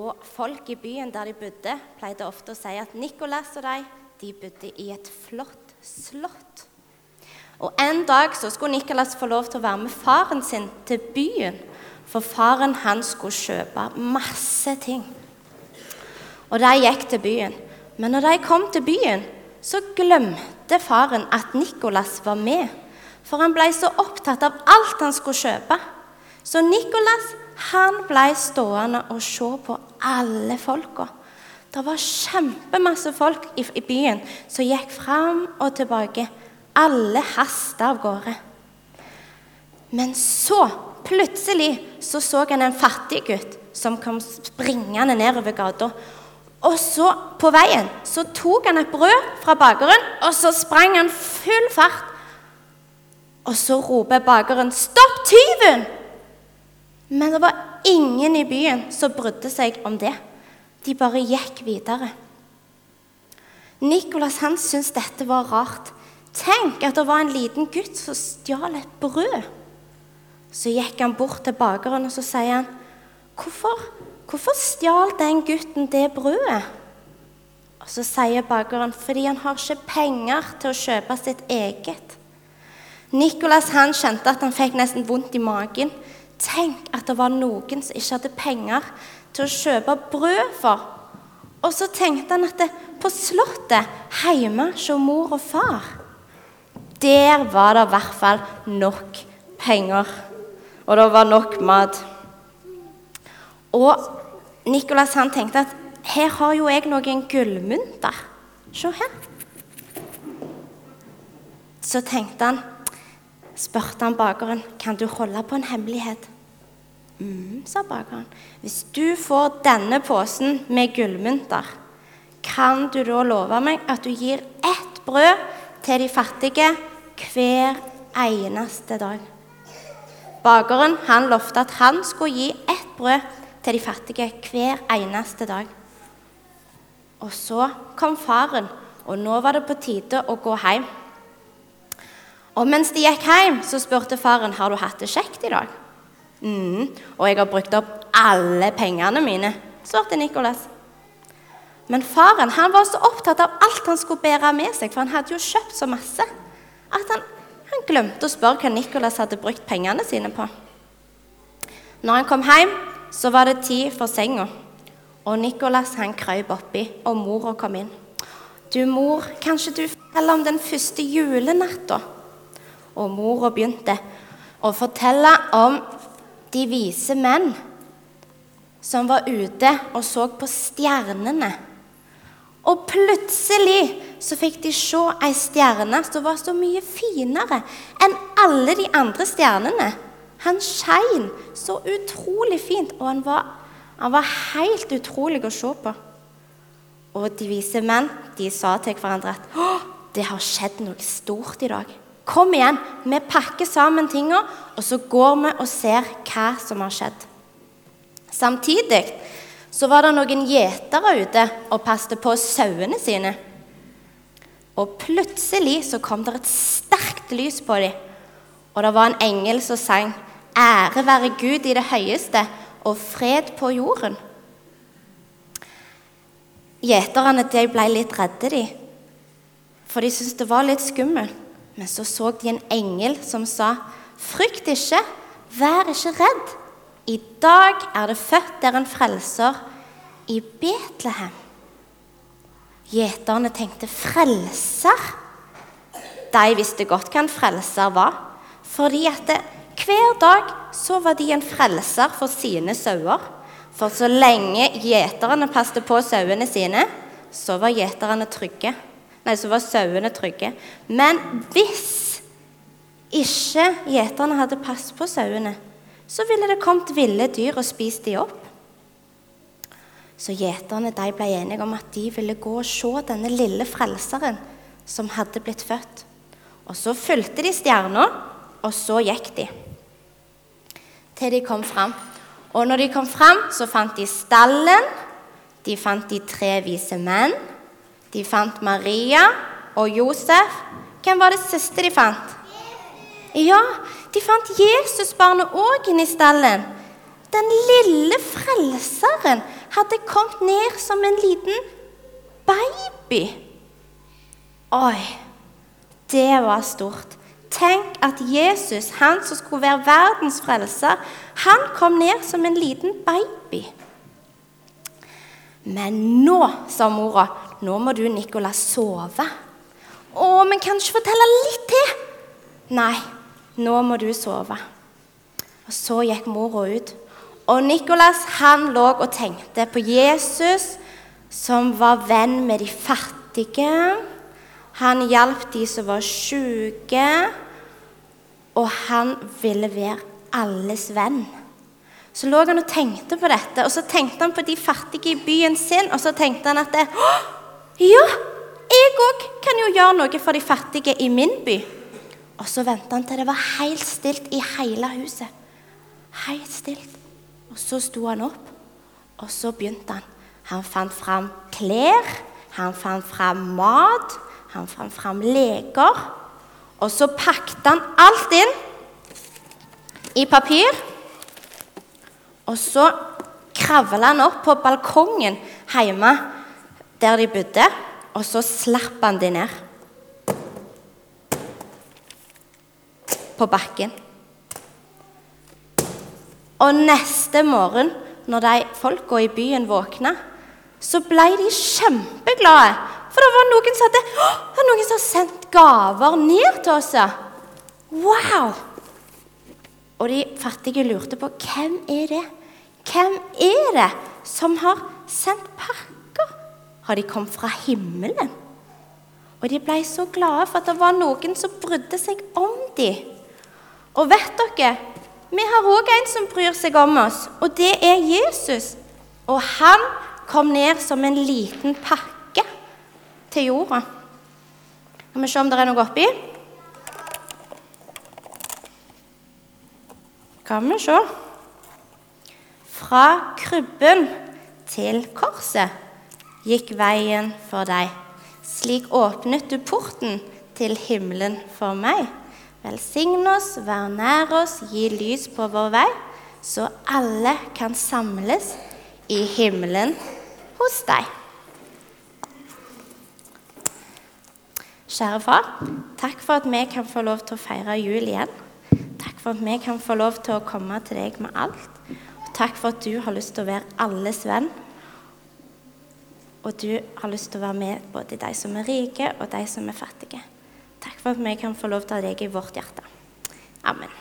Og folk i byen der de bodde, pleide ofte å si at Nikolas og de, de bodde i et flott slott. Og En dag så skulle Nikolas få lov til å være med faren sin til byen. For faren han skulle kjøpe masse ting. Og de gikk til byen. Men når de kom til byen, så glemte faren at Nikolas var med. For han ble så opptatt av alt han skulle kjøpe. Så Nikolas han ble stående og se på alle folka. Det var kjempemasse folk i, i byen som gikk fram og tilbake. Alle hasta av gårde. Men så, plutselig, så så han en fattig gutt som kom springende nedover gata. Og så, på veien, så tok han et brød fra bakeren, og så sprang han full fart. Og så roper bakeren 'Stopp tyven!' Men det var ingen i byen som brydde seg om det. De bare gikk videre. Nikolas han syntes dette var rart. Tenk at det var en liten gutt som stjal et brød. Så gikk han bort til bakeren og så sier han, hvorfor, hvorfor stjal den gutten det brødet? Og Så sier bakeren fordi han har ikke penger til å kjøpe sitt eget. Nikolas han kjente at han fikk nesten vondt i magen. Tenk at det var noen som ikke hadde penger til å kjøpe brød for. Og så tenkte han at det, på Slottet, hjemme hos mor og far, der var det i hvert fall nok penger. Og det var nok mat. Og Nicolas han tenkte at her har jo jeg noen gullmynter. Se her. Så tenkte han spurte han bakeren kan du holde på en hemmelighet. mm, sa bakeren. Hvis du får denne posen med gullmynter, kan du da love meg at du gir ett brød til de fattige hver eneste dag? Bakeren han lovte at han skulle gi ett brød til de fattige hver eneste dag. Og så kom faren, og nå var det på tide å gå hjem. Og mens de gikk hjem, så spurte faren har du hatt det kjekt i dag. mm, og jeg har brukt opp alle pengene mine, svarte Nikolas. Men faren han var så opptatt av alt han skulle bære med seg, for han hadde jo kjøpt så masse, at han, han glemte å spørre hva Nikolas hadde brukt pengene sine på. Når han kom hjem, så var det tid for senga. Og Nikolas han krøp oppi, og mora kom inn. Du, mor, kanskje du forteller om den første julenatta? Og mora begynte å fortelle om de vise menn som var ute og så på stjernene. Og plutselig så fikk de se ei stjerne som var så mye finere enn alle de andre stjernene. Han skein så utrolig fint, og han var, han var helt utrolig å se på. Og de vise menn de sa til hverandre at det har skjedd noe stort i dag. Kom igjen, vi pakker sammen tinga, og så går vi og ser hva som har skjedd. Samtidig så var det noen gjetere ute og passet på sauene sine. Og plutselig så kom det et sterkt lys på dem, og det var en engel som sang 'Ære være Gud i det høyeste og fred på jorden'. Gjeterne ble litt redde, de, for de syntes det var litt skummelt. Men så så de en engel som sa, 'Frykt ikke, vær ikke redd.' I dag er det født der en frelser i Betlehem. Gjeterne tenkte 'frelser'? De visste godt hva en frelser var. Fordi at det, hver dag så var de en frelser for sine sauer. For så lenge gjeterne passet på sauene sine, så var gjeterne trygge. Nei, så var sauene trygge. Men hvis ikke gjeterne hadde passet på sauene, så ville det kommet ville dyr og spist de opp. Så gjeterne ble enige om at de ville gå og se denne lille frelseren som hadde blitt født. Og så fulgte de stjerna, og så gikk de. Til de kom fram. Og når de kom fram, så fant de stallen, de fant de tre vise menn, de fant Maria og Josef. Hvem var det siste de fant? Ja, de fant Jesusbarnet òg inne i stallen. Den lille frelseren. hadde kommet ned som en liten baby. Oi, det var stort. Tenk at Jesus, han som skulle være verdens frelser, han kom ned som en liten baby. Men nå, sa mora, nå må du, Nicolas, sove. Å, men kan du ikke fortelle litt til? Nei, nå må du sove. Og så gikk mora ut. Og Nicolas han lå og tenkte på Jesus, som var venn med de fattige. Han hjalp de som var syke, og han ville være alles venn. Så lå han og tenkte på dette, og så tenkte han på de fattige i byen sin, og så tenkte han at det, Ja, jeg òg kan jo gjøre noe for de fattige i min by. Og så venta han til det var helt stilt i hele huset. Helt stilt. Og så sto han opp, og så begynte han. Han fant fram klær, han fant fram mat, han fant fram leker. Og så pakket han alt inn i papir. Og så kravla han opp på balkongen hjemme der de bodde, og så slapp han de ned på bakken. Og neste morgen, når de folka i byen våkna, så ble de kjempeglade. For det var noen som hadde, det noen som hadde sendt gaver ned til oss. Wow! Og de fattige lurte på hvem er det Hvem er det som har sendt pakker? Har de kommet fra himmelen? Og de ble så glade for at det var noen som brydde seg om dem. Og vet dere, vi har òg en som bryr seg om oss, og det er Jesus. Og han kom ned som en liten pakke til jorda. Skal vi se om det er noe oppi? Kan vi se. Fra krybben til korset gikk veien for deg. Slik åpnet du porten til himmelen for meg. Velsign oss, vær nær oss, gi lys på vår vei, så alle kan samles i himmelen hos deg. Kjære far, takk for at vi kan få lov til å feire jul igjen. Takk for at vi kan få lov til å komme til deg med alt. Og takk for at du har lyst til å være alles venn. Og du har lyst til å være med både de som er rike, og de som er fattige. Takk for at vi kan få lov til å ha deg i vårt hjerte. Amen.